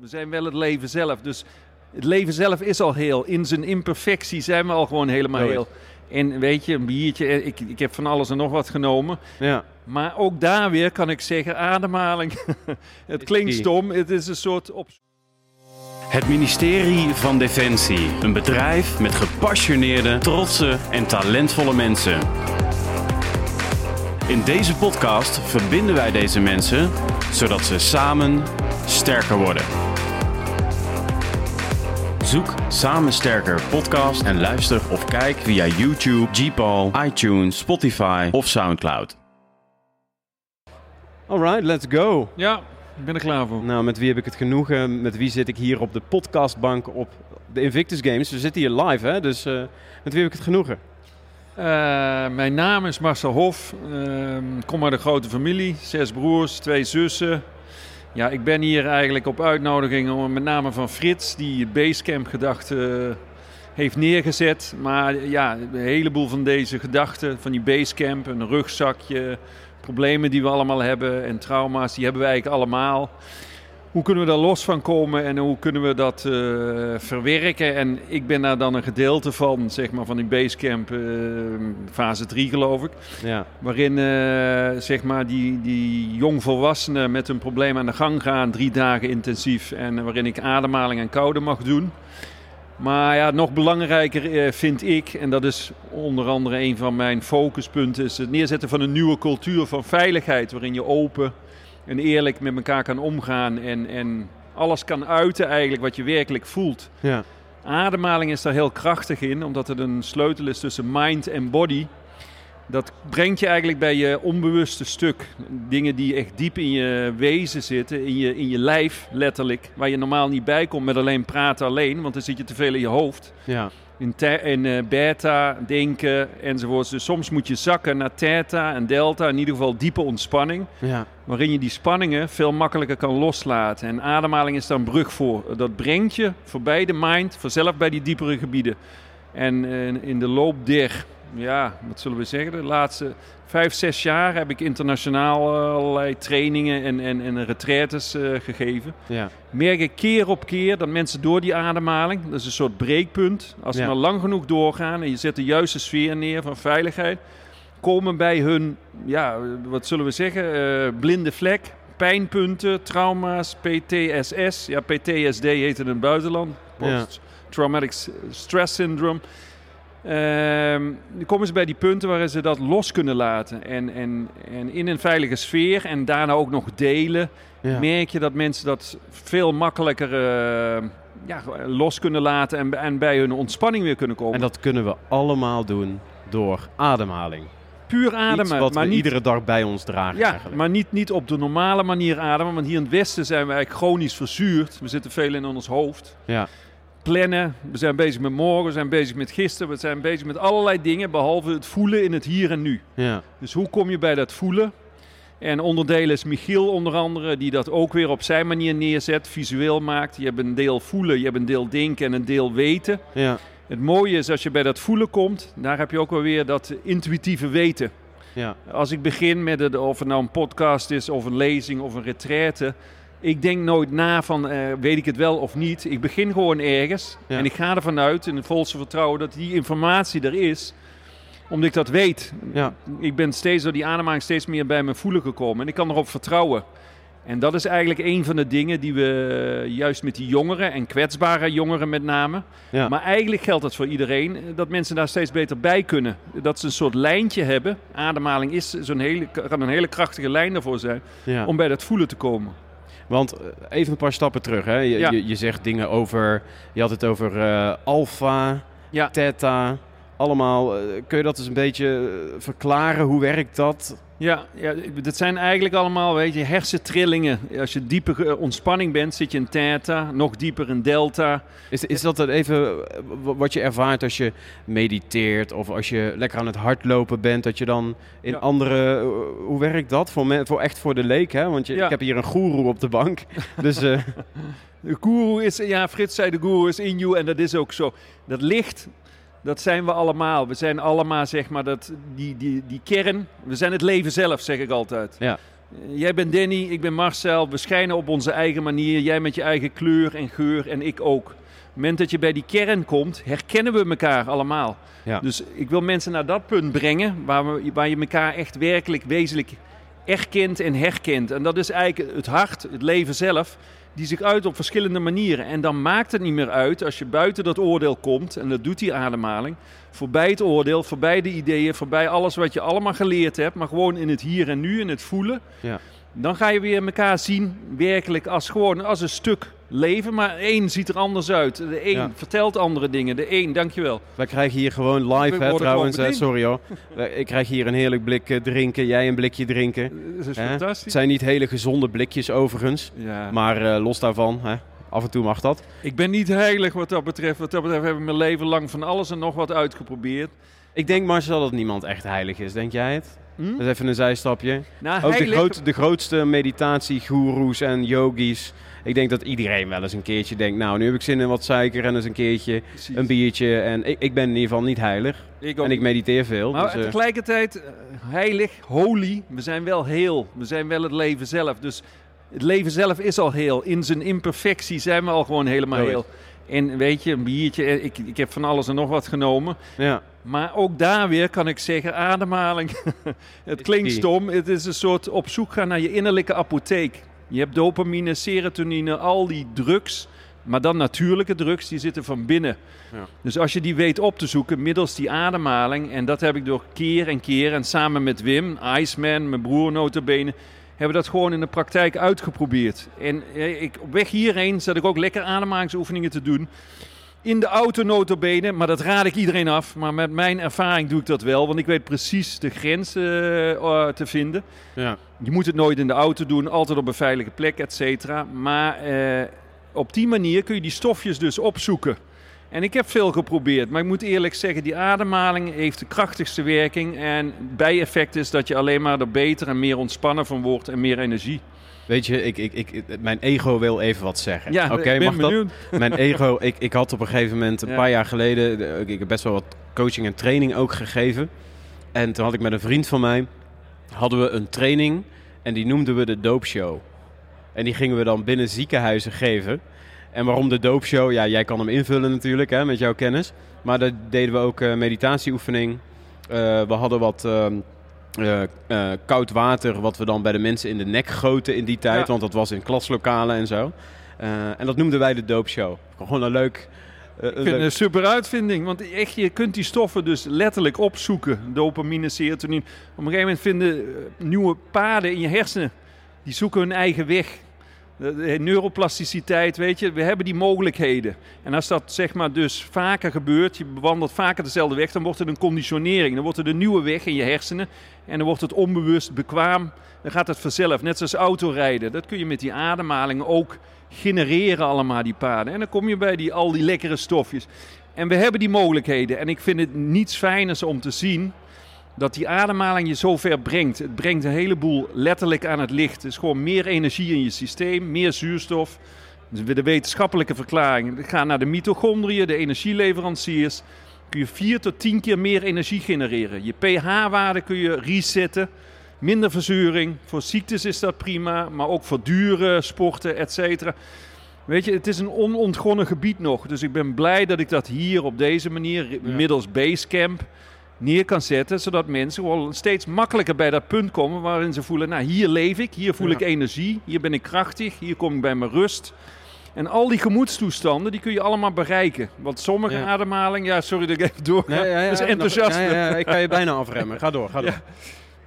We zijn wel het leven zelf. Dus het leven zelf is al heel. In zijn imperfectie zijn we al gewoon helemaal heel. En weet je, een biertje, eh, ik, ik heb van alles en nog wat genomen. Ja. Maar ook daar weer kan ik zeggen, ademhaling. het klinkt stom, het is een soort op. Het ministerie van Defensie. Een bedrijf met gepassioneerde, trotse en talentvolle mensen. In deze podcast verbinden wij deze mensen zodat ze samen sterker worden. Zoek Samen Sterker podcast en luister of kijk via YouTube, Gpal, iTunes, Spotify of Soundcloud. Alright, let's go. Ja, ik ben er klaar voor. Nou, met wie heb ik het genoegen? Met wie zit ik hier op de podcastbank op de Invictus Games? We zitten hier live, hè? Dus eh, met wie heb ik het genoegen? Eh, mijn naam is Marcel Hof. Ehm, Ik kom uit een grote familie. Zes broers, twee zussen. Ja, ik ben hier eigenlijk op uitnodiging met name van Frits, die Basecamp gedachte eh, heeft neergezet. Maar ja, een heleboel van deze gedachten, van die Basecamp, een rugzakje, problemen die we allemaal hebben en trauma's, die hebben we eigenlijk allemaal. Hoe kunnen we daar los van komen en hoe kunnen we dat eh, verwerken? En ik ben daar dan een gedeelte van, zeg maar, van die Basecamp eh, fase 3 geloof ik. Ja, Waarin eh, zeg maar die, die jongvolwassenen met een probleem aan de gang gaan, drie dagen intensief. En waarin ik ademhaling en koude mag doen. Maar ja, nog belangrijker vind ik, en dat is onder andere een van mijn focuspunten, is het neerzetten van een nieuwe cultuur van veiligheid. Waarin je open en eerlijk met elkaar kan omgaan en, en alles kan uiten eigenlijk wat je werkelijk voelt. ja, Ademhaling is daar heel krachtig in, omdat het een sleutel is tussen mind en body. Dat brengt je eigenlijk bij je onbewuste stuk. Dingen die echt diep in je wezen zitten, in je, in je lijf letterlijk. Waar je normaal niet bij komt met alleen praten alleen, want dan zit je te veel in je hoofd. ja. In, eh, beta, denken enzovoorts. Dus soms moet je zakken naar theta en delta, in ieder geval diepe ontspanning ja. waarin je die spanningen veel makkelijker kan loslaten. En ademhaling is daar een brug voor. Dat brengt je voorbij de mind, vanzelf bij die diepere gebieden. En eh, in de loop der, ja, wat zullen we zeggen, de laatste vijf, zes jaar heb ik internationaal eh, allerlei trainingen en, en, en retraites eh, gegeven. ja. Merk ik keer op keer dat mensen door die ademhaling, dat is een soort breekpunt, als ze Ja. maar lang genoeg doorgaan en je zet de juiste sfeer neer van veiligheid, komen bij hun, ja, wat zullen we zeggen, eh, blinde vlek, pijnpunten, trauma's, PTSS. Ja, PTSD heet het in het buitenland. Post-Traumatic Stress Syndrome. Ehm, dan komen ze bij die punten waarin ze dat los kunnen laten. En, en, en in een veilige sfeer en daarna ook nog delen ja. merk je dat mensen dat veel makkelijker eh, ja, los kunnen laten en, en bij hun ontspanning weer kunnen komen. En dat kunnen we allemaal doen door ademhaling. puur Iets ademen, wat maar, we niet, iedere dag bij ons dragen ja, eigenlijk. maar niet, niet op de normale manier ademen. Want hier in het Westen zijn we eigenlijk chronisch verzuurd. We zitten veel in ons hoofd. Ja, Plannen, we zijn bezig met morgen, we zijn bezig met gisteren, we zijn bezig met allerlei dingen, behalve het voelen in het hier en nu. ja, Dus hoe kom je bij dat voelen? En onderdelen is Michiel onder andere, die dat ook weer op zijn manier neerzet, visueel maakt. Je hebt een deel voelen, je hebt een deel denken en een deel weten. ja, Het mooie is als je bij dat voelen komt, daar heb je ook wel weer dat intuïtieve weten. ja, Als ik begin met het, of het nou een podcast is, of een lezing, of een retraite. Ik denk nooit na van, eh, weet ik het wel of niet. Ik begin gewoon ergens Ja. en ik ga ervan uit, in het volste vertrouwen, dat die informatie er is. Omdat ik dat weet. ja. Ik ben steeds door die ademhaling steeds meer bij mijn voelen gekomen. En ik kan erop vertrouwen. En dat is eigenlijk een van de dingen die we juist met die jongeren en kwetsbare jongeren met name. Ja. Maar eigenlijk geldt dat voor iedereen, eh, dat mensen daar steeds beter bij kunnen. Dat ze een soort lijntje hebben. Ademhaling is zo'n hele, kan een hele krachtige lijn daarvoor zijn ja. om bij dat voelen te komen. Want eh, even een paar stappen terug. Hè. Je, Ja. je, je zegt dingen over. Je had het over eh alpha, Ja. theta. Allemaal. eh, kun je dat eens een beetje eh, verklaren? Hoe werkt dat? Ja, ja, dat zijn eigenlijk allemaal weet je, hersentrillingen. Als je dieper eh, ontspanning bent, zit je in theta, nog dieper in delta. Is, is dat dan even eh, wat je ervaart als je mediteert of als je lekker aan het hardlopen bent, dat je dan in Ja. andere. eh, hoe werkt dat? Voor, me, voor echt voor de leek, hè? Want je, Ja. ik heb hier een goeroe op de bank. Dus De guru is, ja, Frits zei de guru is in you en dat is ook zo. Dat licht, dat zijn we allemaal. We zijn allemaal, zeg maar, dat, die, die, die kern. We zijn het leven zelf, zeg ik altijd. Ja. Jij bent Danny, ik ben Marcel. We schijnen op onze eigen manier. Jij met je eigen kleur en geur en ik ook. Op het moment dat je bij die kern komt, herkennen we elkaar allemaal. Ja. Dus ik wil mensen naar dat punt brengen waar, we, waar je elkaar echt werkelijk wezenlijk erkent en herkent. En dat is eigenlijk het hart, het leven zelf, die zich uit op verschillende manieren. En dan maakt het niet meer uit als je buiten dat oordeel komt, en dat doet die ademhaling, voorbij het oordeel, voorbij de ideeën, voorbij alles wat je allemaal geleerd hebt, maar gewoon in het hier en nu, in het voelen. Ja. Dan ga je weer elkaar zien, werkelijk als gewoon als een stuk leven. Maar één ziet er anders uit. De een Ja. vertelt andere dingen. De een, dankjewel. Wij krijgen hier gewoon live, hè, trouwens. hè, sorry hoor. Ik krijg hier een heerlijk blik eh, drinken, jij een blikje drinken. Dat is Hè? Het fantastisch. zijn niet hele gezonde blikjes overigens. Ja. Maar eh, los daarvan, hè, af en toe mag dat. Ik ben niet heilig wat dat betreft. Wat dat betreft heb ik mijn leven lang van alles en nog wat uitgeprobeerd. Ik denk Marcel dat niemand echt heilig is. Denk jij het? Hm? Dat is even een zijstapje. Nou, Ook de, groot, de grootste meditatiegoeroes en yogis. Ik denk dat iedereen wel eens een keertje denkt... nou, nu heb ik zin in wat suiker en eens een keertje Precies. een biertje. En ik, ik ben in ieder geval niet heilig. Ik. En ik mediteer veel. Maar dus, eh, tegelijkertijd, eh, heilig, holy, we zijn wel heel. We zijn wel het leven zelf. Dus het leven zelf is al heel. In zijn imperfectie zijn we al gewoon helemaal heel. En weet je, een biertje, eh, ik, ik heb van alles en nog wat genomen. ja. Maar ook daar weer kan ik zeggen, ademhaling. het klinkt stom. Het is een soort op zoek gaan naar je innerlijke apotheek. Je hebt dopamine, serotonine, al die drugs. Maar dan natuurlijke drugs, die zitten van binnen. Ja. Dus als je die weet op te zoeken middels die ademhaling... en dat heb ik door keer en keer... en samen met Wim, Iceman, mijn broer notabene... hebben we dat gewoon in de praktijk uitgeprobeerd. En eh, ik, op weg hierheen zat ik ook lekker ademhalingsoefeningen te doen... In de auto notabene, maar dat raad ik iedereen af. Maar met mijn ervaring doe ik dat wel, want ik weet precies de grens eh, eh, te vinden. Ja. Je moet het nooit in de auto doen, altijd op een veilige plek, et cetera. Maar eh, op die manier kun je die stofjes dus opzoeken. En ik heb veel geprobeerd, maar ik moet eerlijk zeggen, die ademhaling heeft de krachtigste werking. En bijeffect is dat je alleen maar er beter en meer ontspannen van wordt en meer energie. Weet je, ik, ik, ik, mijn ego wil even wat zeggen. Ja, Oké, mag dat? benieuwd. Mijn ego, ik, ik had op een gegeven moment, een Ja. paar jaar geleden, de- ik heb best wel wat coaching en training ook gegeven. En toen had ik met een vriend van mij, hadden we een training en die noemden we de doopshow. En die gingen we dan binnen ziekenhuizen geven. En waarom de doopshow? Ja, jij kan hem invullen natuurlijk hè, met jouw kennis. Maar daar deden we ook eh, meditatieoefening. Eh, we hadden wat ehm, eh, koud water, wat we dan bij de mensen in de nek goten in die tijd. Ja. Want dat was in klaslokalen en zo. En dat noemden wij de doopshow. Gewoon een leuk... eh, een Ik vind het een super uitvinding, want echt, je kunt die stoffen dus letterlijk opzoeken. Dopamine, serotonine. Op een gegeven moment vinden eh, nieuwe paden in je hersenen, die zoeken hun eigen weg. De, neuroplasticiteit, weet je, we hebben die mogelijkheden. En als dat zeg maar dus vaker gebeurt, je bewandelt vaker dezelfde weg, dan wordt het een conditionering. Dan wordt het een nieuwe weg in je hersenen en dan wordt het onbewust bekwaam. Dan gaat het vanzelf, net zoals autorijden. Dat kun je met die ademhaling ook genereren allemaal, die paden. En dan kom je bij die, al die lekkere stofjes. En we hebben die mogelijkheden. En ik vind het niets fijners om te zien dat die ademhaling je zo ver brengt. Het brengt een heleboel letterlijk aan het licht. Het is gewoon meer energie in je systeem, meer zuurstof. Dus de wetenschappelijke verklaring. Ga naar de mitochondriën, de energieleveranciers. Kun je vier tot tien keer meer energie genereren. Je pH-waarde kun je resetten. Minder verzuring. Voor ziektes is dat prima, maar ook voor dure sporten, et cetera. Weet je, het is een onontgonnen gebied nog. Dus ik ben blij dat ik dat hier op deze manier, middels Basecamp, neer kan zetten. Zodat mensen gewoon steeds makkelijker bij dat punt komen waarin ze voelen, nou hier leef ik, hier voel Ja. ik energie, hier ben ik krachtig, hier kom ik bij mijn rust. En al die gemoedstoestanden, die kun je allemaal bereiken. Want sommige Ja. ademhaling, ja sorry dat ik even doorga, Ja, ja, ja, dat is enthousiasme. Ik kan je bijna afremmen. Ga door, ga door.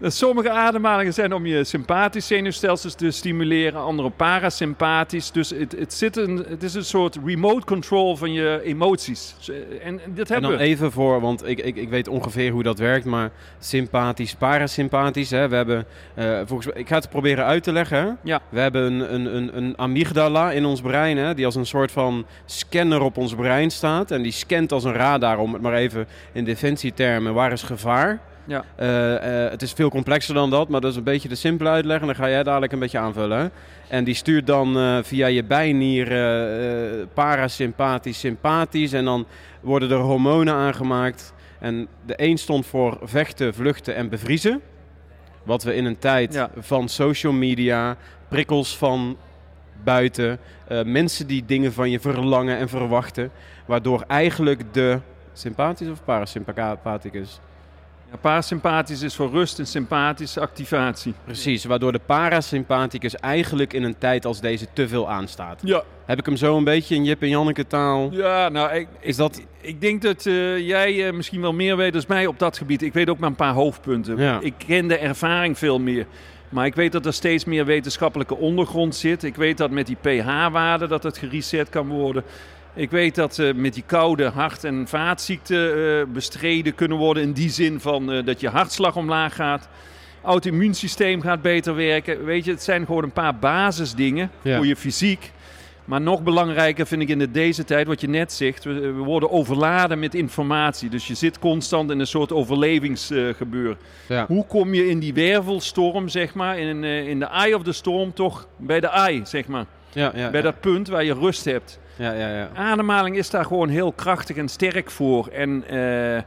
Sommige ademhalingen zijn om je sympathisch zenuwstelsel te stimuleren, andere parasympathisch. Dus het, het, zit een, het is een soort remote control van je emoties. En, en dit En hebben dan we. even voor, want ik, ik, ik weet ongeveer hoe dat werkt, maar sympathisch, parasympathisch. Hè? We hebben, eh, volgens ik ga het proberen uit te leggen. Ja. We hebben een, een, een, een amygdala in ons brein, hè? die als een soort van scanner op ons brein staat. En die scant als een radar, om het maar even in defensietermen, waar is gevaar? Ja. Eh, eh, het is veel complexer dan dat, maar dat is een beetje de simpele uitleg. En dan ga jij dadelijk een beetje aanvullen. Hè? En die stuurt dan eh, via je bijnier eh, parasympathisch, sympathisch. En dan worden er hormonen aangemaakt. En de een stond voor vechten, vluchten en bevriezen. Wat we in een tijd Ja. van social media, prikkels van buiten, mensen die dingen van je verlangen en verwachten, waardoor eigenlijk de sympathisch of parasympathicus? Ja, parasympathisch is voor rust en sympathische activatie. Precies, waardoor de parasympathicus eigenlijk in een tijd als deze te veel aanstaat. Ja. Heb ik hem zo een beetje in Jip en Janneke taal? Ja, nou, ik, Is dat... ik denk dat eh, jij eh, misschien wel meer weet dan mij op dat gebied. Ik weet ook maar een paar hoofdpunten. Ja. Ik ken de ervaring veel meer. Maar ik weet dat er steeds meer wetenschappelijke ondergrond zit. Ik weet dat met die pH-waarde dat het gereset kan worden. Ik weet dat met die koude hart- en vaatziekten eh, bestreden kunnen worden. In die zin van eh, dat je hartslag omlaag gaat. Auto-immuunsysteem gaat beter werken. Weet je, het zijn gewoon een paar basisdingen Ja. voor je fysiek. Maar nog belangrijker vind ik in de- deze tijd, wat je net zegt, we, we worden overladen met informatie. Dus je zit constant in een soort overlevingsgebeur. Ja. Hoe kom je in die wervelstorm, zeg maar, in, eh, in de eye of the storm, toch bij de eye, zeg maar. Ja, ja, bij dat punt waar je rust hebt. ja, ja, ja. Ademhaling is daar gewoon heel krachtig en sterk voor. En eh,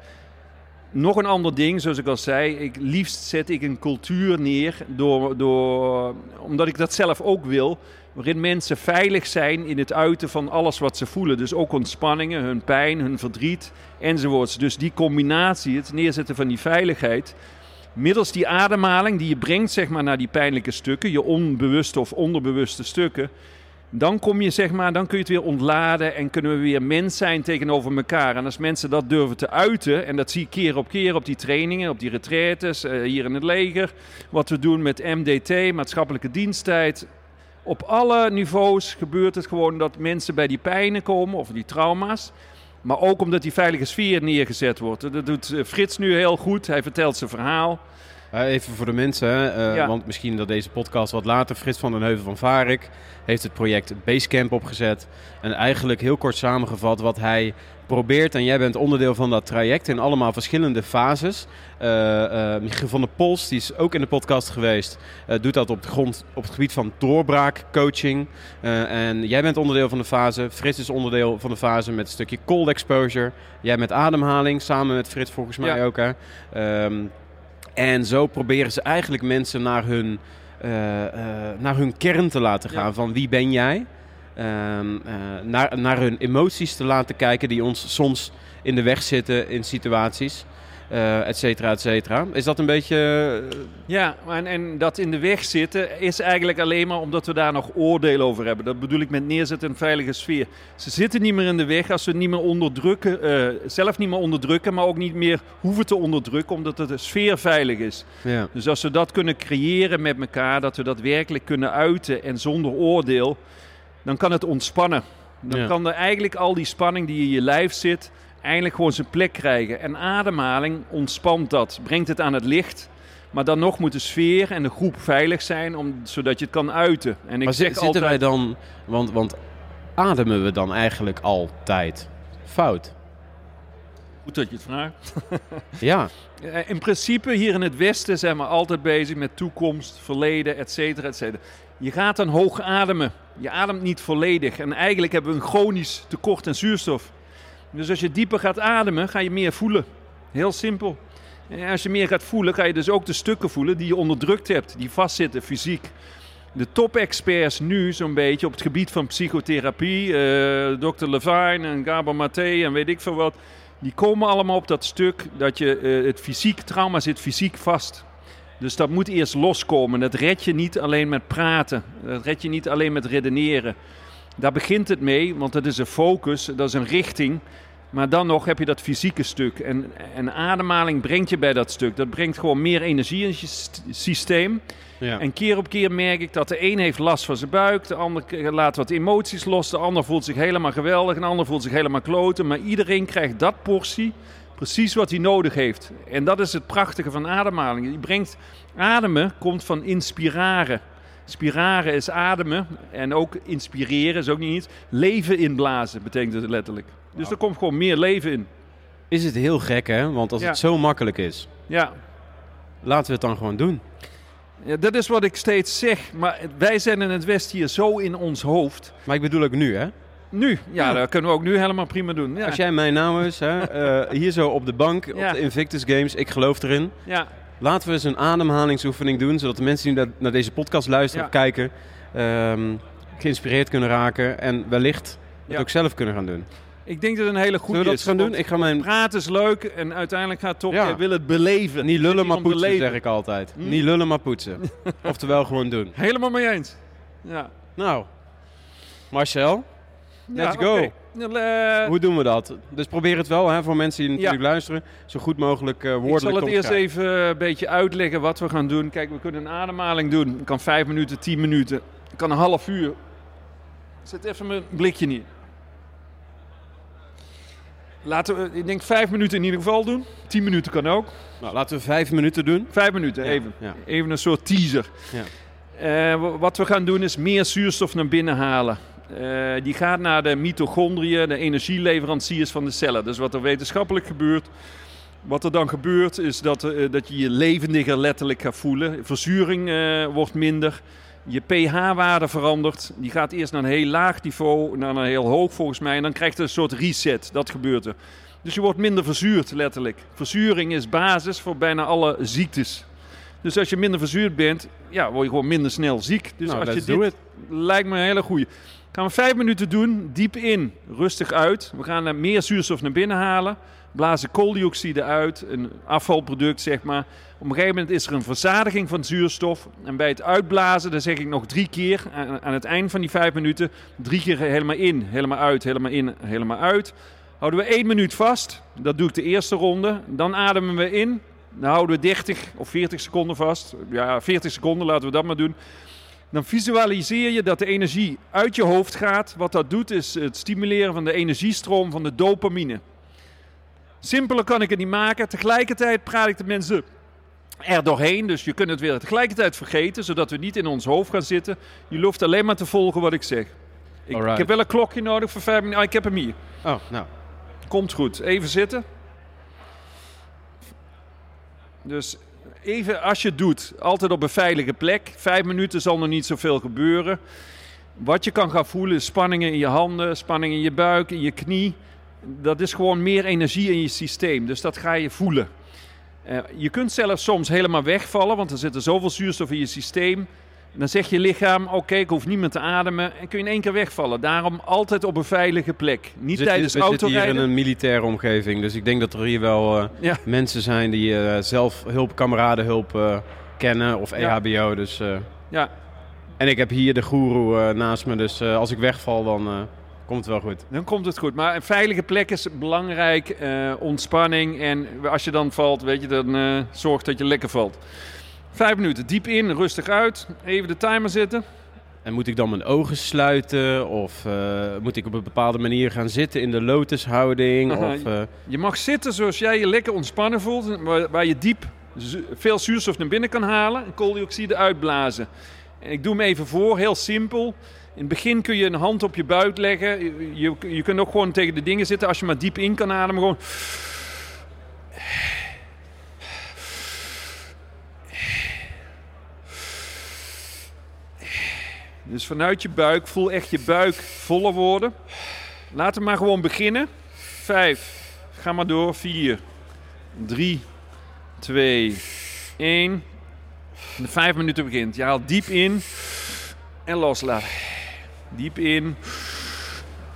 nog een ander ding, zoals ik al zei, ik, liefst zet ik een cultuur neer, door, door, omdat ik dat zelf ook wil, waarin mensen veilig zijn in het uiten van alles wat ze voelen. Dus ook ontspanningen, hun pijn, hun verdriet enzovoorts. Dus die combinatie, het neerzetten van die veiligheid, middels die ademhaling die je brengt zeg maar, naar die pijnlijke stukken, je onbewuste of onderbewuste stukken, dan kom je zeg maar, dan kun je het weer ontladen en kunnen we weer mens zijn tegenover elkaar. En als mensen dat durven te uiten, en dat zie ik keer op keer op die trainingen, op die retraites, eh, hier in het leger, wat we doen met MDT, maatschappelijke diensttijd. Op alle niveaus gebeurt het gewoon dat mensen bij die pijnen komen of die trauma's. Maar ook omdat die veilige sfeer neergezet wordt. Dat doet eh, Frits nu heel goed. Hij vertelt zijn verhaal. Even voor de mensen, eh, Ja. want misschien dat deze podcast wat later. Frits van den Heuvel van Varik heeft het project Basecamp opgezet. En eigenlijk heel kort samengevat wat hij probeert. En jij bent onderdeel van dat traject in allemaal verschillende fases. Eh, Michiel van der Pols, die is ook in de podcast geweest, eh, doet dat op, de grond, op het gebied van doorbraakcoaching. En jij bent onderdeel van de fase. Frits is onderdeel van de fase met een stukje cold exposure. Jij met ademhaling, samen met Frits volgens mij Ja. ook. Hè? Ehm, en zo proberen ze eigenlijk mensen naar hun, naar hun kern te laten gaan. Ja. Van wie ben jij? Ehm, eh, naar, naar hun emoties te laten kijken die ons soms in de weg zitten in situaties. eh et cetera, et cetera. Is dat een beetje... eh, Ja, en, en dat in de weg zitten is eigenlijk alleen maar omdat we daar nog oordeel over hebben. Dat bedoel ik met neerzetten een veilige sfeer. Ze zitten niet meer in de weg als het niet meer onderdrukken, zelf niet meer onderdrukken, maar ook niet meer hoeven te onderdrukken, omdat het de sfeer veilig is. ja. Dus als we dat kunnen creëren met elkaar, dat we dat werkelijk kunnen uiten en zonder oordeel, dan kan het ontspannen. Dan Ja. kan er eigenlijk al die spanning die in je lijf zit, eindelijk gewoon zijn plek krijgen. En ademhaling ontspant dat, brengt het aan het licht. Maar dan nog moet de sfeer en de groep veilig zijn, om, zodat je het kan uiten. En ik Maar zeg zi- zitten altijd, wij dan... Want, want ademen we dan eigenlijk altijd fout? goed dat je het vraagt. Ja, Eh, In principe hier in het Westen zijn we altijd bezig met toekomst, verleden, et cetera, et cetera. Je gaat dan hoog ademen. Je ademt niet volledig. En eigenlijk hebben we een chronisch tekort aan zuurstof. Dus als je dieper gaat ademen, ga je meer voelen. Heel simpel. En als je meer gaat voelen, ga je dus ook de stukken voelen die je onderdrukt hebt, die vastzitten fysiek. De top-experts nu zo'n beetje op het gebied van psychotherapie, eh Dr. Levine en Gabor Maté en weet ik veel wat, die komen allemaal op dat stuk dat je eh, het fysiek trauma zit fysiek vast. Dus dat moet eerst loskomen. Dat red je niet alleen met praten. Dat red je niet alleen met redeneren. Daar begint het mee, want dat is een focus, dat is een richting. Maar dan nog heb je dat fysieke stuk. En, en ademhaling brengt je bij dat stuk. Dat brengt gewoon meer energie in je st- systeem. ja. En keer op keer merk ik dat de een heeft last van zijn buik, de ander laat wat emoties los, de ander voelt zich helemaal geweldig, en de ander voelt zich helemaal kloten. Maar iedereen krijgt dat portie precies wat hij nodig heeft. En dat is het prachtige van ademhaling. Die brengt, ademen komt van inspiraren. Spiraren is ademen en ook inspireren is ook niet iets. Leven inblazen betekent het letterlijk. Dus er komt gewoon meer leven in. Is het heel gek, hè? Want als Ja. het zo makkelijk is, Ja, laten we het dan gewoon doen. Ja, dat is wat ik steeds zeg. Maar wij zijn in het Westen hier zo in ons hoofd. Maar ik bedoel ook nu, hè? Nu, ja, Ja. dat kunnen we ook nu helemaal prima doen. Ja, Als jij mij nou eens, hè, eh, hier zo op de bank, Ja. op de Invictus Games, ik geloof erin. ja. laten we eens een ademhalingsoefening doen, zodat de mensen die naar, deze podcast luisteren Ja. of kijken, ehm, geïnspireerd kunnen raken en wellicht het Ja. ook zelf kunnen gaan doen. Ik denk dat het een hele Zullen goede we dat is. gaan doen? Ik ga mijn Praten is leuk en uiteindelijk gaat het toch, Ja. je wil het beleven. niet lullen maar poetsen, beleven. zeg ik altijd. Hm? Niet lullen maar poetsen. Oftewel gewoon doen. Helemaal mee eens. Ja. Nou, Marcel, Let's Ja, go. Eh, hoe doen we dat? Dus probeer het wel hè, voor mensen die natuurlijk luisteren, zo goed mogelijk eh ik woordelijk zal het eerst even een beetje uitleggen wat we gaan doen. Kijk, we kunnen een ademhaling doen. Ik kan vijf minuten, tien minuten. Ik kan een half uur. Ik zet even mijn blikje neer. Laten we, ik denk vijf minuten in ieder geval doen. Tien minuten kan ook. Nou, laten we vijf minuten doen. Vijf minuten, Ja, even. ja. Even een soort teaser. Ja. Eh, wa- wat we gaan doen is meer zuurstof naar binnen halen. Eh, die gaat naar de mitochondriën, de energieleveranciers van de cellen. Dus wat er wetenschappelijk gebeurt. Wat er dan gebeurt is dat, eh, dat je je levendiger letterlijk gaat voelen. Verzuring eh, wordt minder. Je pH-waarde verandert. Die gaat eerst naar een heel laag niveau, naar een heel hoog volgens mij. En dan krijgt het een soort reset. Dat gebeurt er. Dus je wordt minder verzuurd, letterlijk. Verzuring is basis voor bijna alle ziektes. Dus als je minder verzuurd bent, ja, word je gewoon minder snel ziek. Dus Nou, als je dit do it. lijkt me een hele goeie. Gaan we vijf minuten doen, diep in, rustig uit. We gaan er meer zuurstof naar binnen halen. Blazen kooldioxide uit, een afvalproduct zeg maar. Op een gegeven moment is er een verzadiging van zuurstof. En bij het uitblazen, dan zeg ik nog drie keer aan, aan het eind van die vijf minuten. Drie keer helemaal in, helemaal uit, helemaal in, helemaal uit. Houden we één minuut vast. Dat doe ik de eerste ronde. Dan ademen we in. Dan houden we 30 of 40 seconden vast. Ja, 40 seconden, laten we dat maar doen. Dan visualiseer je dat de energie uit je hoofd gaat. Wat dat doet is het stimuleren van de energiestroom van de dopamine. Simpeler kan ik het niet maken. Tegelijkertijd praat ik de mensen er doorheen. Dus je kunt het weer tegelijkertijd vergeten, zodat we niet in ons hoofd gaan zitten. Je hoeft alleen maar te volgen wat ik zeg. Ik, heb wel een klokje nodig voor vijf minuten. Ah, ik heb hem hier. Oh, nou. Komt goed. Even zitten. Dus even als je het doet, altijd op een veilige plek. Vijf minuten zal nog niet zoveel gebeuren. Wat je kan gaan voelen is spanningen in je handen, spanningen in je buik, in je knie. Dat is gewoon meer energie in je systeem. Dus dat ga je voelen. Eh, je kunt zelfs soms helemaal wegvallen, want er zit er zoveel zuurstof in je systeem. Dan zegt je lichaam, oké, ik hoef niet meer te ademen. En kun je in één keer wegvallen. Daarom altijd op een veilige plek. Niet We tijdens zitten, we zitten hier in autorijden. een militaire omgeving, dus ik denk dat er hier wel eh, Ja. mensen zijn die eh, zelf hulp, kameradenhulp eh, kennen of Ja. EHBO. Dus, Ja, en ik heb hier de goeroe eh, naast me, dus als ik wegval, dan komt het wel goed. dan komt het goed. Maar een veilige plek is belangrijk. ontspanning. En als je dan valt, weet je, dan zorg dat je lekker valt. Vijf minuten. Diep in, rustig uit. Even de timer zetten. En moet ik dan mijn ogen sluiten of eh, moet ik op een bepaalde manier gaan zitten in de lotushouding? of, eh, Je mag zitten zoals jij je lekker ontspannen voelt. Waar, waar je diep veel zuurstof naar binnen kan halen. En kooldioxide uitblazen. En ik doe hem even voor, heel simpel. In het begin kun je een hand op je buik leggen. Je, je, je kunt ook gewoon tegen de dingen zitten. Als je maar diep in kan ademen. Gewoon Dus vanuit je buik, voel echt je buik voller worden. Laten we maar gewoon beginnen. Vijf. Ga maar door. Vier. Drie. Twee. één. De vijf minuten begint. Je haalt diep in. En loslaten. Diep in.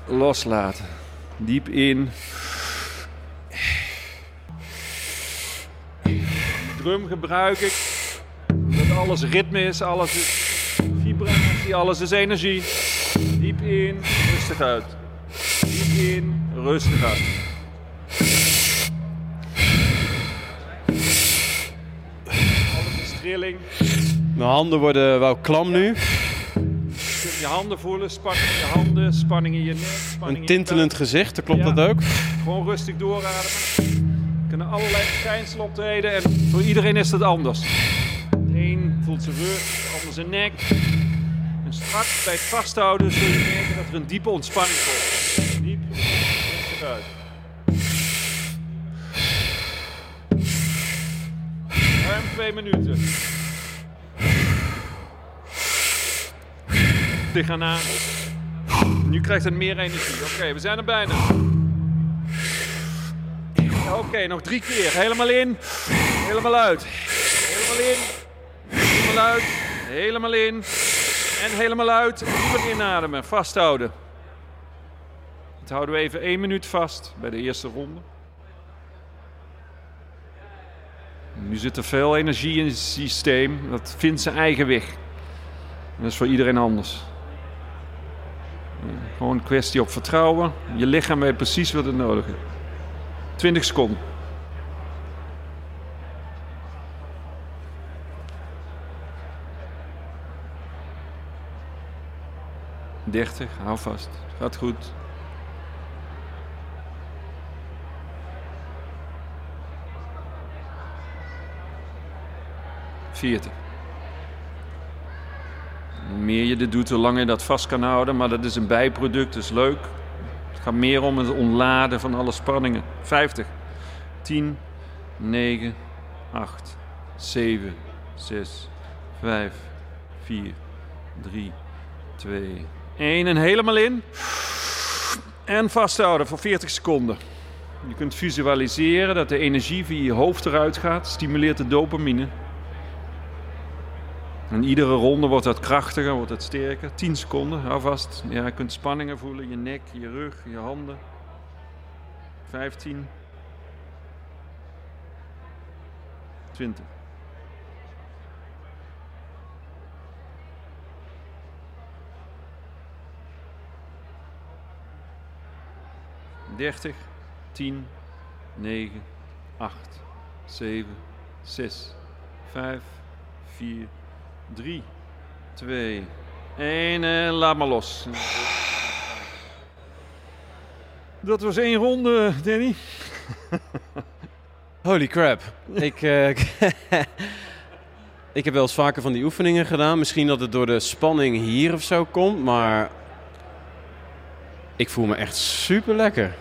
Loslaten. Diep in. Drum gebruik ik. Dat alles ritme is. Alles is Alles is energie. Diep in. Rustig uit. Diep in, rustig uit. Alles is trilling. mijn handen worden wel klam nu. Je kunt je handen voelen, spanning in je handen, spanning in je nek. Een tintelend gezicht, klopt Ja. dat ook? Gewoon rustig doorademen. Er kunnen allerlei verschijnselen optreden en voor iedereen is dat anders. De een voelt zijn rug, de ander zijn nek. En straks bij het vasthouden zul je merken dat er een diepe ontspanning komt. Diep, rustig uit. Ruim twee minuten. Tegen aan. Nu krijgt het meer energie. Oké, we zijn er bijna. Oké, nog drie keer. Helemaal in, helemaal uit. Helemaal in. Helemaal uit. Helemaal in. En helemaal uit. Dieper inademen. Vasthouden. Dat houden we even één minuut vast bij de eerste ronde. Nu zit er veel energie in het systeem. Dat vindt zijn eigen weg. Dat is voor iedereen anders. Gewoon een kwestie op vertrouwen. Je lichaam weet precies wat het nodig is. 20 seconden. Dertig, hou vast. Gaat goed. Veertig. Hoe meer je dit doet, hoe langer je dat vast kan houden. Maar dat is een bijproduct, dus leuk. Het gaat meer om het ontladen van alle spanningen. 50. 10, 9, 8, 7, 6, 5, 4, 3, 2, 1. En helemaal in. En vasthouden voor 40 seconden. Je kunt visualiseren dat de energie via je hoofd eruit gaat. Stimuleert de dopamine. En iedere ronde wordt dat krachtiger, wordt het sterker. 10 seconden, hou vast. Ja, je kunt spanningen voelen, je nek, je rug, je handen. 15. 20. Dertig, tien, negen, acht, zeven, zes, vijf, vier, 3, 2, 1 en laat maar los. Dat was één ronde, Danny. Holy crap. ik, uh, ik heb wel eens vaker van die oefeningen gedaan. Misschien dat het door de spanning hier of zo komt, maar ik voel me echt super lekker.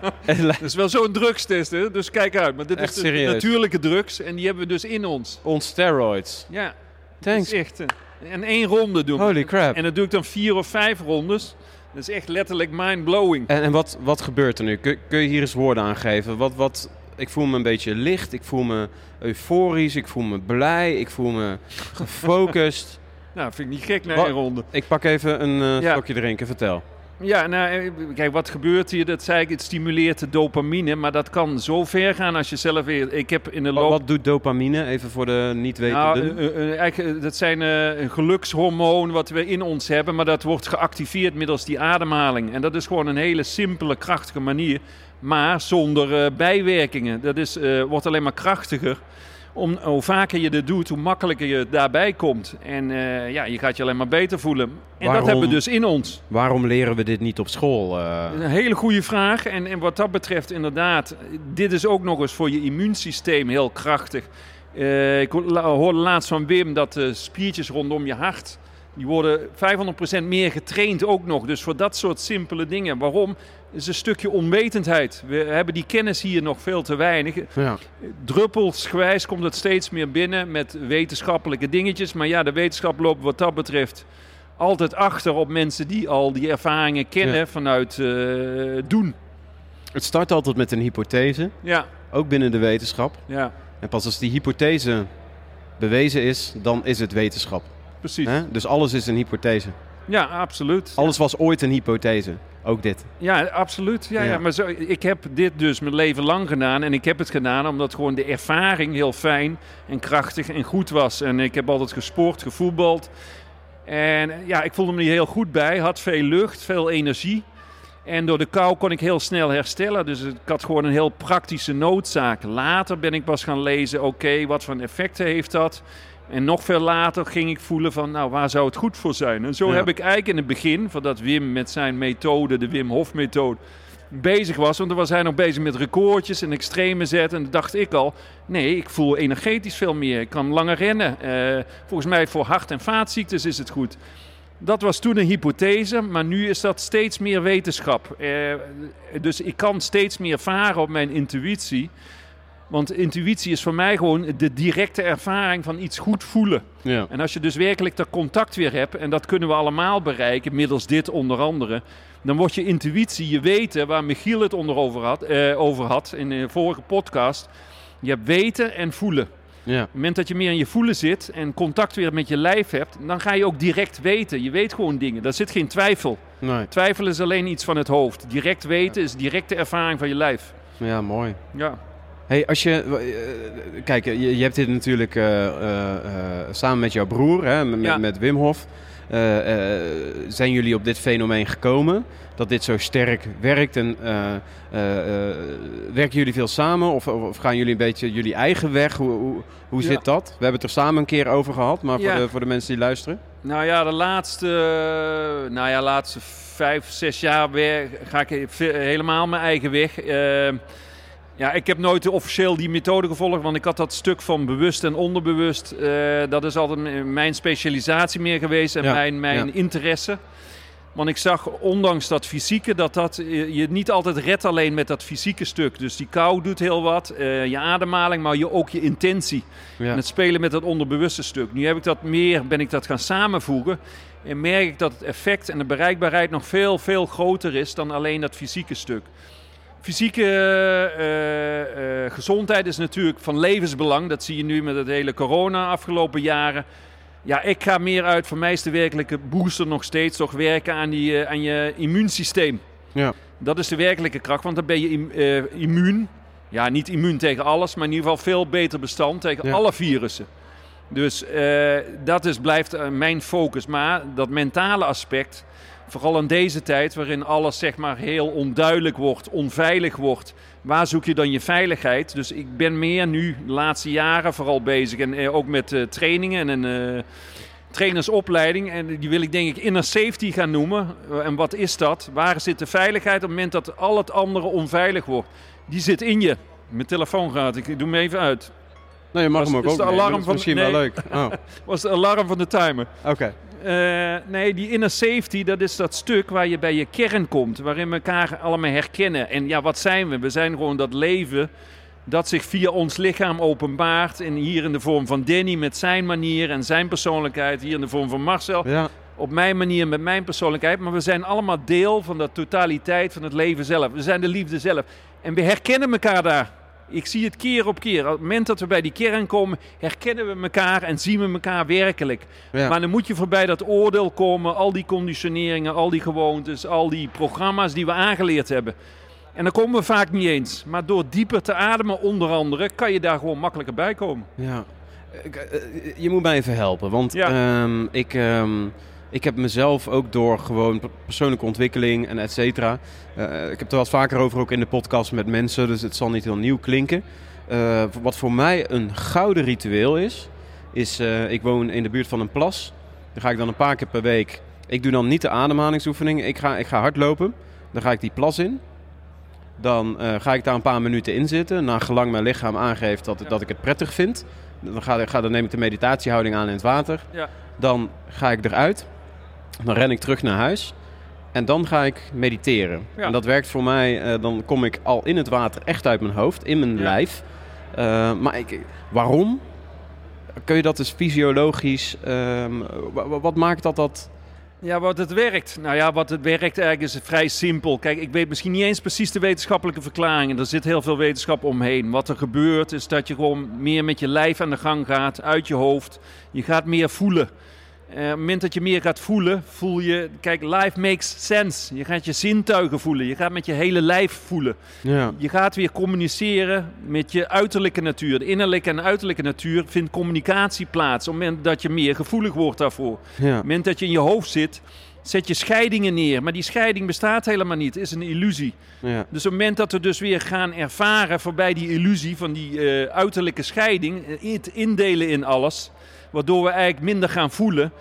Het is wel zo'n drugstest, hè? dus kijk uit. Maar dit echt is de serieus. natuurlijke drugs en die hebben we dus in ons. On steroids. Ja, Thanks. Dat is echt... Uh, en één ronde doen. Holy crap. En dat doe ik dan vier of vijf rondes. Dat is echt letterlijk mind-blowing. En, en wat, wat gebeurt er nu? Kun, kun je hier eens woorden aan geven? Wat, wat, ik voel me een beetje licht. Ik voel me euforisch. Ik voel me blij. Ik voel me gefocust. nou, vind ik niet gek na één ronde. Ik pak even een uh, ja. slokje drinken. Vertel. Ja, nou, eh, kijk, wat gebeurt hier? Dat zei ik, het stimuleert de dopamine, maar dat kan zo ver gaan als je zelf weer... Ik heb in de loop... Wat, doet dopamine, even voor de niet-wetenden? Nou, uh, uh, dat zijn een gelukshormoon wat we in ons hebben, maar dat wordt geactiveerd middels die ademhaling. En dat is gewoon een hele simpele, krachtige manier, maar zonder bijwerkingen. Dat is, wordt alleen maar krachtiger om, hoe vaker je dit doet, hoe makkelijker je daarbij komt. En uh, ja, je gaat je alleen maar beter voelen. En dat hebben we dus in ons. Waarom leren we dit niet op school? Uh... Een hele goede vraag. En, en wat dat betreft, inderdaad, dit is ook nog eens voor je immuunsysteem heel krachtig. Uh, ik hoorde laatst van Wim dat de spiertjes rondom je hart die worden 500% meer getraind ook nog. Dus voor dat soort simpele dingen. Waarom? is een stukje onwetendheid. We hebben die kennis hier nog veel te weinig. Ja. Druppelsgewijs komt het steeds meer binnen met wetenschappelijke dingetjes. Maar ja, de wetenschap loopt wat dat betreft altijd achter op mensen die al die ervaringen kennen vanuit uh, doen. Het start altijd met een hypothese. Ja. Ook binnen de wetenschap. Ja. En pas als die hypothese bewezen is, dan is het wetenschap. Precies. Dus alles is een hypothese. Ja, absoluut. Alles was ooit een hypothese. Ook dit. Ja, absoluut. Ja, ja. maar zo, ik heb dit dus mijn leven lang gedaan. En ik heb het gedaan omdat gewoon de ervaring heel fijn en krachtig en goed was. En ik heb altijd gesport, gevoetbald. En ja, ik voelde me niet heel goed bij. Had veel lucht, veel energie. En door de kou kon ik heel snel herstellen. Dus ik had gewoon een heel praktische noodzaak. Later ben ik pas gaan lezen, oké, wat voor effecten heeft dat? En nog veel later ging ik voelen van, nou, waar zou het goed voor zijn? En zo heb ik eigenlijk in het begin, voordat Wim met zijn methode, de Wim Hof methode, bezig was. Want dan was hij nog bezig met recordjes en extreme zetten. En dan dacht ik al, nee, ik voel energetisch veel meer. Ik kan langer rennen. Uh, volgens mij voor hart- en vaatziektes is het goed. Dat was toen een hypothese, maar nu is dat steeds meer wetenschap. Uh, dus ik kan steeds meer varen op mijn intuïtie. Want intuïtie is voor mij gewoon de directe ervaring van iets goed voelen. Ja. En als je dus werkelijk dat contact weer hebt, en dat kunnen we allemaal bereiken, middels dit onder andere, dan wordt je intuïtie, je weten, waar Michiel het onder over had, eh, over had in de vorige podcast, je hebt weten en voelen. Ja. Op het moment dat je meer in je voelen zit en contact weer met je lijf hebt, dan ga je ook direct weten. Je weet gewoon dingen. Daar zit geen twijfel. Nee. Twijfel is alleen iets van het hoofd. Direct weten is directe ervaring van je lijf. Ja, mooi. Ja. Hey, als je, eh, kijk, je, je hebt dit natuurlijk eh, eh, samen met jouw broer, hè, met, Ja. met Wim Hof. zijn jullie op dit fenomeen gekomen? Dat dit zo sterk werkt? En werken jullie veel samen? Of, of gaan jullie een beetje jullie eigen weg? Hoe, hoe, hoe Ja. zit dat? We hebben het er samen een keer over gehad, maar voor, de, voor de mensen die luisteren. Nou ja, de laatste, nou ja, laatste vijf, zes jaar weer ga ik helemaal mijn eigen weg. Eh, ja, ik heb nooit officieel die methode gevolgd, want ik had dat stuk van bewust en onderbewust. eh, dat is altijd mijn specialisatie meer geweest en Ja, mijn, mijn ja. interesse. Want ik zag, ondanks dat fysieke, dat dat je je het niet altijd redt alleen met dat fysieke stuk. Dus die kou doet heel wat, eh, je ademhaling, maar je, ook je intentie. Ja. En het spelen met dat onderbewuste stuk. Nu heb ik dat meer, ben ik dat gaan samenvoegen. En merk ik dat het effect en de bereikbaarheid nog veel, veel groter is dan alleen dat fysieke stuk. Fysieke eh, eh, gezondheid is natuurlijk van levensbelang. Dat zie je nu met het hele corona afgelopen jaren. Ja, ik ga meer uit. Voor mij is de werkelijke booster nog steeds toch werken aan, die, eh, aan je immuunsysteem. Ja. Dat is de werkelijke kracht, want dan ben je im- immuun. Ja, niet immuun tegen alles, maar in ieder geval veel beter bestand tegen Ja. alle virussen. Dus dat is, blijft mijn focus. Maar dat mentale aspect, vooral in deze tijd waarin alles zeg maar heel onduidelijk wordt, onveilig wordt. Waar zoek je dan je veiligheid? Dus ik ben meer nu de laatste jaren vooral bezig. En eh, ook met eh, trainingen en een eh, trainersopleiding. En die wil ik denk ik inner safety gaan noemen. En wat is dat? Waar zit de veiligheid op het moment dat al het andere onveilig wordt? Die zit in je. Mijn telefoon gaat, ik doe hem even uit. Nou, je mag Was- hem ook is de alarm Dat is van- misschien nee. wel leuk. Oh, Was de alarm van de timer. Oké. Eh, nee, die inner safety, dat is dat stuk waar je bij je kern komt. Waarin we elkaar allemaal herkennen. En ja, wat zijn we? We zijn gewoon dat leven dat zich via ons lichaam openbaart. En hier in de vorm van Danny met zijn manier en zijn persoonlijkheid. Hier in de vorm van Marcel Ja. op mijn manier met mijn persoonlijkheid. Maar we zijn allemaal deel van de totaliteit van het leven zelf. We zijn de liefde zelf. En we herkennen elkaar daar. Ik zie het keer op keer. Op het moment dat we bij die kern komen, herkennen we elkaar en zien we elkaar werkelijk. Ja. Maar dan moet je voorbij dat oordeel komen, al die conditioneringen, al die gewoontes, al die programma's die we aangeleerd hebben. En dan komen we vaak niet eens. Maar door dieper te ademen, onder andere, kan je daar gewoon makkelijker bij komen. Ja. Ik, eh, Je moet mij even helpen, want Ja. ehm, ik, ehm, ik heb mezelf ook door gewoon per- persoonlijke ontwikkeling en et cetera. eh, ik heb er wat vaker over ook in de podcast met mensen, dus het zal niet heel nieuw klinken. Eh, wat voor mij een gouden ritueel is, is eh, ik woon in de buurt van een plas. Daar ga ik dan een paar keer per week. Ik doe dan niet de ademhalingsoefening, ik ga, ik ga hardlopen. Dan ga ik die plas in. Dan ga ik daar een paar minuten in zitten. Naar gelang mijn lichaam aangeeft dat, dat ik het prettig vind. Dan, ga, ga, dan neem ik de meditatiehouding aan in het water. Ja. Dan ga ik eruit. Dan ren ik terug naar huis. En dan ga ik mediteren. Ja. En dat werkt voor mij. eh, dan kom ik al in het water echt uit mijn hoofd, in mijn Ja. lijf. Eh, maar ik, waarom? Kun je dat dus fysiologisch... ehm, wa- wa- wat maakt dat dat... Ja, wat het werkt. Nou ja, wat het werkt eigenlijk is vrij simpel. Kijk, ik weet misschien niet eens precies de wetenschappelijke verklaringen. Er zit heel veel wetenschap omheen. Wat er gebeurt is dat je gewoon meer met je lijf aan de gang gaat, uit je hoofd. Je gaat meer voelen. Eh, op het moment dat je meer gaat voelen, voel je... Kijk, life makes sense. Je gaat je zintuigen voelen. Je gaat met je hele lijf voelen. Ja. Je gaat weer communiceren met je uiterlijke natuur. De innerlijke en uiterlijke natuur vindt communicatie plaats. Op het moment dat je meer gevoelig wordt daarvoor. ja. Op het moment dat je in je hoofd zit, zet je scheidingen neer. Maar die scheiding bestaat helemaal niet. Het is een illusie. ja. Dus op het moment dat we dus weer gaan ervaren voorbij die illusie van die eh, uiterlijke scheiding, het indelen in alles, waardoor we eigenlijk minder gaan voelen,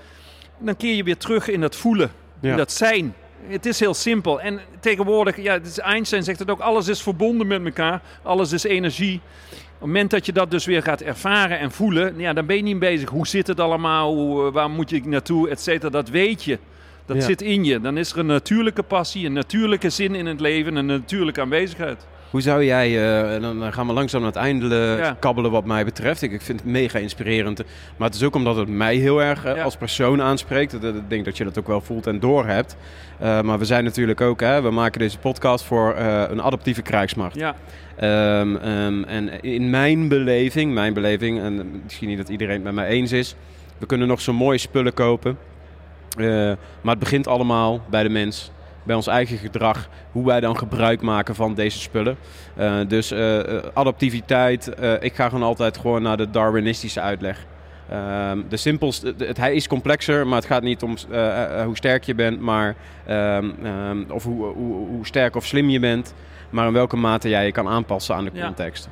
dan keer je weer terug in dat voelen, Ja. in dat zijn. Het is heel simpel. En tegenwoordig, ja, Einstein zegt het ook, alles is verbonden met elkaar, alles is energie. Op het moment dat je dat dus weer gaat ervaren en voelen, ja, dan ben je niet bezig. Hoe zit het allemaal? Hoe, eh, waar moet je naartoe? Et cetera. Dat weet je. Dat Ja. zit in je. Dan is er een natuurlijke passie, een natuurlijke zin in het leven, een natuurlijke aanwezigheid. Hoe zou jij, eh, dan dan gaan we langzaam naar het einde eh, Ja. kabbelen wat mij betreft. Ik, ik vind het mega inspirerend. Maar het is ook omdat het mij heel erg eh, Ja. als persoon aanspreekt. Ik denk dat je dat ook wel voelt en doorhebt. Eh maar we zijn natuurlijk ook, hè, we maken deze podcast voor eh, een adaptieve krijgsmacht. Ja, Ehm, ehm, en in mijn beleving, mijn beleving, en misschien niet dat iedereen het met mij eens is, we kunnen nog zo mooie spullen kopen. Eh, maar het begint allemaal bij de mens, bij ons eigen gedrag, hoe wij dan gebruik maken van deze spullen. Eh, dus eh, eh, adaptiviteit, ik ga gewoon altijd gewoon naar de Darwinistische uitleg. Ehm, de simpelste, het, hij is complexer, maar het gaat niet om hoe sterk je bent, maar, ehm, ehm, of hoe, hoe, hoe sterk of slim je bent, maar in welke mate jij je kan aanpassen aan de context.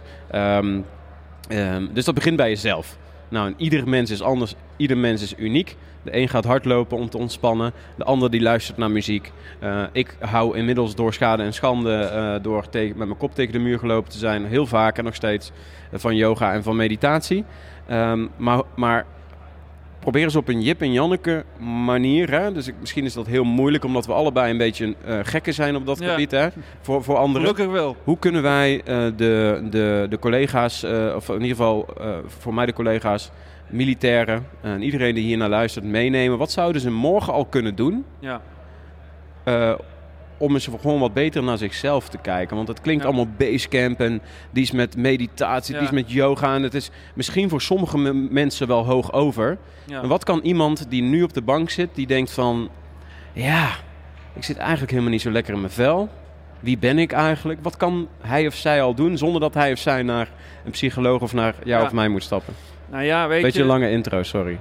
Dus dat begint bij jezelf. Nou, en ieder mens is anders, ieder mens is uniek. De een gaat hardlopen om te ontspannen, de ander die luistert naar muziek. Eh, ik hou inmiddels door schade en schande, eh, door tegen, met mijn kop tegen de muur gelopen te zijn, heel vaak en nog steeds eh, van yoga en van meditatie. Ehm, maar, maar probeer eens op een Jip en Janneke manier. Hè? Dus ik, misschien is dat heel moeilijk, omdat we allebei een beetje eh, gekken zijn op dat Ja. gebied. Hè? Voor, voor anderen. gelukkig wel. Hoe kunnen wij eh, de, de, de collega's, eh, of in ieder geval voor mij de collega's, militairen en iedereen die hier naar luistert meenemen? Wat zouden ze morgen al kunnen doen Ja. Om eens gewoon wat beter naar zichzelf te kijken? Want het klinkt Ja. allemaal basecamp en die is met meditatie, die is met yoga. En het is misschien voor sommige mensen wel hoog over. Ja. En wat kan iemand die nu op de bank zit, die denkt van... Ja, ik zit eigenlijk helemaal niet zo lekker in mijn vel. Wie ben ik eigenlijk? Wat kan hij of zij al doen zonder dat hij of zij naar een psycholoog of naar jou of mij moet stappen? Nou ja, weet Beetje je, lange intro, sorry.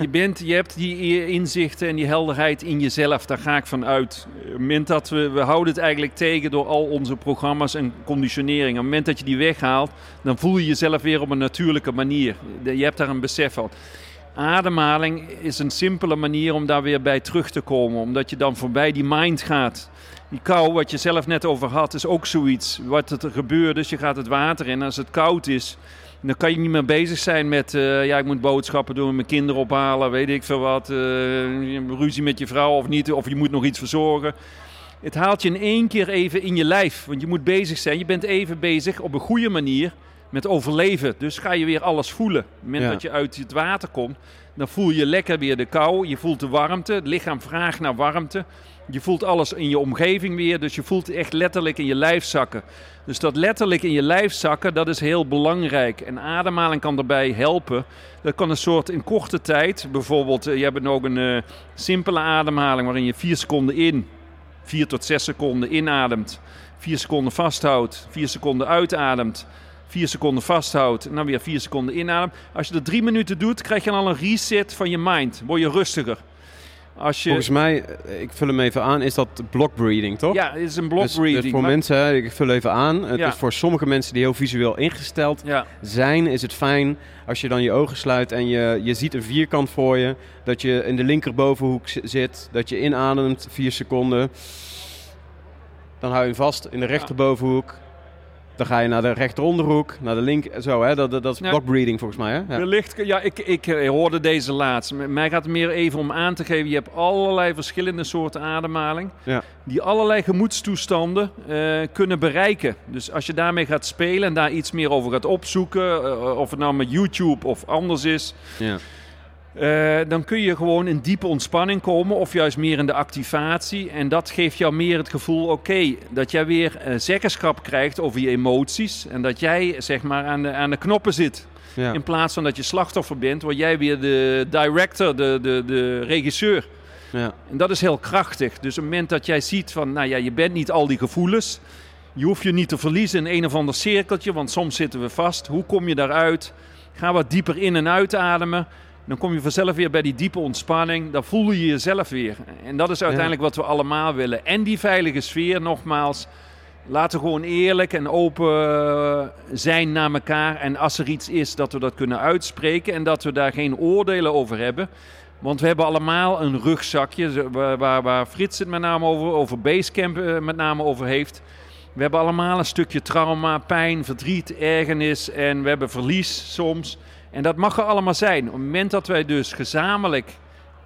je, bent, je hebt die inzichten en die helderheid in jezelf. Daar ga ik van uit. Op het moment dat we, we houden het eigenlijk tegen door al onze programma's en conditionering. Op het moment dat je die weghaalt, dan voel je jezelf weer op een natuurlijke manier. Je hebt daar een besef van. Ademhaling is een simpele manier om daar weer bij terug te komen. Omdat je dan voorbij die mind gaat. Die kou, wat je zelf net over had, is ook zoiets. Wat er gebeurt, dus je gaat het water in. Als het koud is, dan kan je niet meer bezig zijn met... eh, ja, ik moet boodschappen doen, mijn kinderen ophalen, weet ik veel wat. eh, ruzie met je vrouw of niet, of je moet nog iets verzorgen. Het haalt je in één keer even in je lijf. Want je moet bezig zijn. Je bent even bezig op een goede manier met overleven. Dus ga je weer alles voelen. Op het moment Ja. dat je uit het water komt, dan voel je lekker weer de kou. Je voelt de warmte. Het lichaam vraagt naar warmte. Je voelt alles in je omgeving weer. Dus je voelt echt letterlijk in je lijf zakken. Dus dat letterlijk in je lijf zakken, dat is heel belangrijk. En ademhaling kan daarbij helpen. Dat kan een soort in korte tijd, bijvoorbeeld, eh, je hebt ook een eh, simpele ademhaling waarin je vier seconden in, vier tot zes seconden inademt, vier seconden vasthoudt, vier seconden uitademt, vier seconden vasthoudt en dan weer vier seconden inademt. Als je dat drie minuten doet, krijg je al een reset van je mind. Word je rustiger. Als je, Volgens mij, eh, ik vul hem even aan, is dat block breathing, toch? ja, het is een block Dus-. Dus voor maar- mensen, ik vul even aan. Het Ja. is voor sommige mensen die heel visueel ingesteld ja, zijn, is het fijn als je dan je ogen sluit en je, je ziet een vierkant voor je. Dat je in de linkerbovenhoek zi- zit, dat je inademt vier seconden. Dan hou je hem vast in de rechterbovenhoek. Dan ga je naar de rechteronderhoek, naar de link, zo hè. Dat, dat, dat is Ja. block breathing volgens mij hè. Ja. Wellicht, ja, ik, ik eh, hoorde deze laatst. Mij gaat het meer even om aan te geven. Je hebt allerlei verschillende soorten ademhaling. Ja. Die allerlei gemoedstoestanden eh, kunnen bereiken. Dus als je daarmee gaat spelen en daar iets meer over gaat opzoeken. eh, of het nou met YouTube of anders is. Ja. Eh, dan kun je gewoon in diepe ontspanning komen. Of juist meer in de activatie. En dat geeft jou meer het gevoel, oké, dat jij weer eh, zeggenschap krijgt over je emoties. En dat jij zeg maar aan de, aan de knoppen zit. Ja. In plaats van dat je slachtoffer bent, word jij weer de director, de, de, de regisseur. Ja. En dat is heel krachtig. Dus op het moment dat jij ziet van, nou ja, je bent niet al die gevoelens. Je hoeft je niet te verliezen in een of ander cirkeltje, want soms zitten we vast. Hoe kom je daaruit? Ga wat dieper in en uitademen. Dan kom je vanzelf weer bij die diepe ontspanning. Dan voel je jezelf weer. En dat is uiteindelijk wat we allemaal willen. En die veilige sfeer, nogmaals. Laten we gewoon eerlijk en open eh, zijn naar elkaar. En als er iets is, dat we dat kunnen uitspreken. En dat we daar geen oordelen over hebben. Want we hebben allemaal een rugzakje. waar, waar Frits het met name over, over Basecamp eh, met name over heeft. We hebben allemaal een stukje trauma, pijn, verdriet, ergernis. En we hebben verlies soms. En dat mag er allemaal zijn. Op het moment dat wij dus gezamenlijk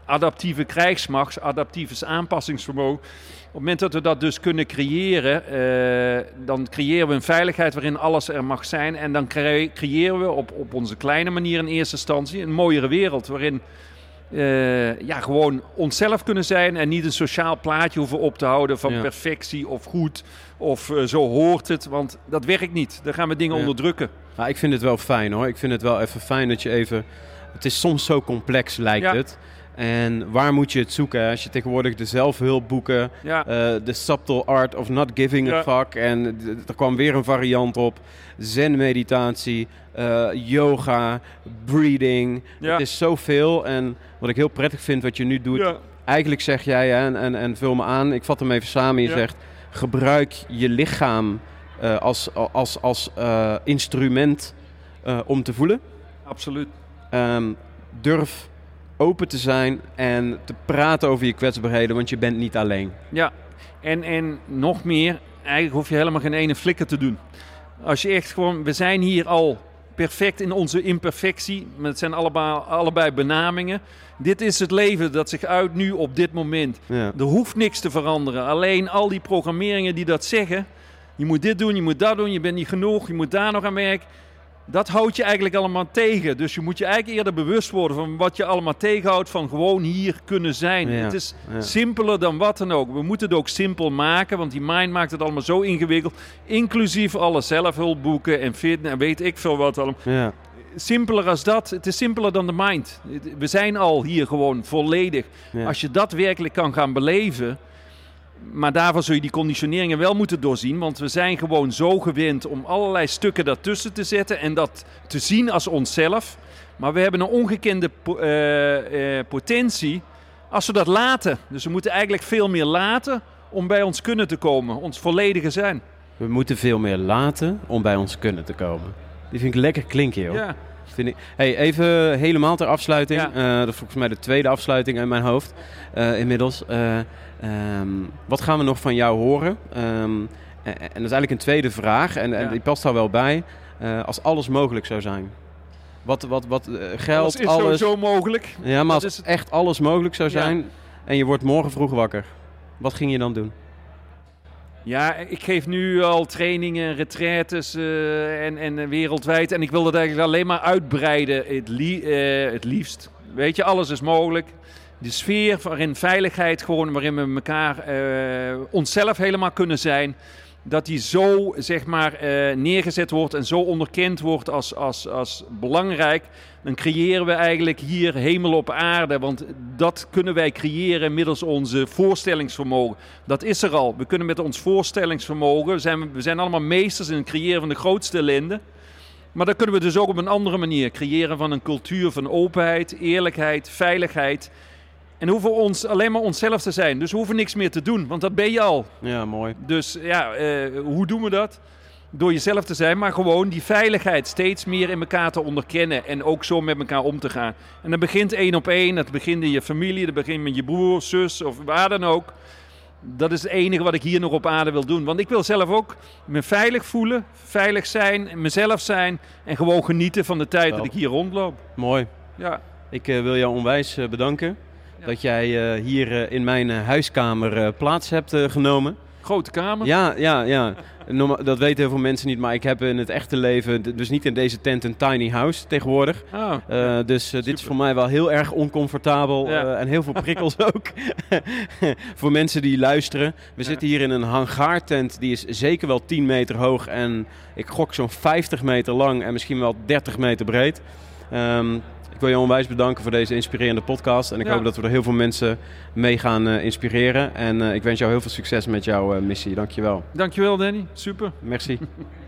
adaptieve krijgsmacht, adaptief aanpassingsvermogen, Op het moment dat we dat dus kunnen creëren, eh, dan creëren we een veiligheid waarin alles er mag zijn. En dan cre- creëren we op, op onze kleine manier in eerste instantie een mooiere wereld. Waarin eh, ja, gewoon onszelf kunnen zijn en niet een sociaal plaatje hoeven op te houden van Ja. perfectie of goed of eh, zo hoort het. Want dat werkt niet. Dan gaan we dingen Ja. onderdrukken. Maar ik vind het wel fijn hoor. Ik vind het wel even fijn dat je even... Het is soms zo complex lijkt Ja. het. En waar moet je het zoeken? Als je tegenwoordig de zelfhulpboeken... Ja. eh, The Subtle Art of Not Giving a Ja. Fuck. En er kwam weer een variant op. Zen-meditatie, eh, yoga, breathing. Ja. Het is zoveel. En wat ik heel prettig vind wat je nu doet... Ja. Eigenlijk zeg jij, hè, en, en, en vul me aan, ik vat hem even samen. Je Ja. zegt, gebruik je lichaam eh, als, als, als eh, instrument eh, om te voelen. Absoluut. Ehm, durf open te zijn en te praten over je kwetsbaarheden, want je bent niet alleen. Ja, en, en nog meer, eigenlijk hoef je helemaal geen ene flikker te doen. Als je echt gewoon, we zijn hier al perfect in onze imperfectie, het zijn allebei, allebei benamingen. Dit is het leven dat zich uit nu op dit moment. Ja. Er hoeft niks te veranderen. Alleen al die programmeringen die dat zeggen. Je moet dit doen, je moet dat doen, je bent niet genoeg, je moet daar nog aan werken. Dat houdt je eigenlijk allemaal tegen. Dus je moet je eigenlijk eerder bewust worden van wat je allemaal tegenhoudt van gewoon hier kunnen zijn. Ja, Het is ja. simpeler dan wat dan ook. We moeten het ook simpel maken, want die mind maakt het allemaal zo ingewikkeld. Inclusief alle zelfhulpboeken en fitness en weet ik veel wat allemaal. Ja. Simpeler als dat. Het is simpeler dan de mind. We zijn al hier gewoon volledig. Als je dat werkelijk kan gaan beleven. Maar daarvoor zul je die conditioneringen wel moeten doorzien. Want we zijn gewoon zo gewend om allerlei stukken daartussen te zetten. En dat te zien als onszelf. Maar we hebben een ongekende po- eh, eh, potentie als we dat laten. Dus we moeten eigenlijk veel meer laten om bij ons kunnen te komen. Ons volledige zijn. We moeten veel meer laten om bij ons kunnen te komen. Die vind ik lekker klinken, joh. Ja. Vind ik. Hey, even helemaal ter afsluiting. Ja. Eh, dat is volgens mij de tweede afsluiting in mijn hoofd eh, inmiddels. Eh, ehm, wat gaan we nog van jou horen? Ehm, en, en dat is eigenlijk een tweede vraag en, en die past daar wel bij. Als alles mogelijk zou zijn. Wat, wat, wat geld, Alles is alles. sowieso mogelijk. Ja, maar als het. echt alles mogelijk zou zijn en je wordt morgen vroeg wakker. Wat ging je dan doen? Ja, ik geef nu al trainingen, retraites eh, en, en eh, wereldwijd. En ik wil dat eigenlijk alleen maar uitbreiden, eh, het liefst. Weet je, alles is mogelijk. De sfeer waarin veiligheid, gewoon waarin we elkaar, onszelf helemaal kunnen zijn. Dat die zo, zeg maar, eh, neergezet wordt en zo onderkend wordt als, als, als belangrijk. Dan creëren we eigenlijk hier hemel op aarde. Want dat kunnen wij creëren middels onze voorstellingsvermogen. Dat is er al. We kunnen met ons voorstellingsvermogen, we zijn, we zijn allemaal meesters in het creëren van de grootste ellende. Maar dat kunnen we dus ook op een andere manier creëren van een cultuur van openheid, eerlijkheid, veiligheid. En hoeven ons alleen maar onszelf te zijn. Dus we hoeven niks meer te doen, want dat ben je al. Ja, mooi. Dus ja, eh, hoe doen we dat? Door jezelf te zijn, maar gewoon die veiligheid steeds meer in elkaar te onderkennen. En ook zo met elkaar om te gaan. En dat begint één op één. Dat begint in je familie. Dat begint met je broer, zus of waar dan ook. Dat is het enige wat ik hier nog op aarde wil doen. Want ik wil zelf ook me veilig voelen, veilig zijn, mezelf zijn. En gewoon genieten van de tijd dat ik hier rondloop. Mooi. Ja, Ik eh, wil jou onwijs eh, bedanken. Dat jij eh, hier eh, in mijn eh, huiskamer plaats hebt genomen. grote kamer. Ja, ja, ja. Dat weten heel veel mensen niet, maar ik heb in het echte leven, dus niet in deze tent, een tiny house tegenwoordig. Ah, dus dit is voor mij wel heel erg oncomfortabel Ja. en heel veel prikkels ook. voor mensen die luisteren. We zitten hier in een hangaartent, die is zeker wel 10 meter hoog en ik gok zo'n 50 meter lang en misschien wel 30 meter breed. Ehm, ik wil je onwijs bedanken voor deze inspirerende podcast. En ik Ja. hoop dat we er heel veel mensen mee gaan eh, inspireren. En eh, ik wens jou heel veel succes met jouw eh, missie. Dankjewel. Dankjewel Danny, super. Merci.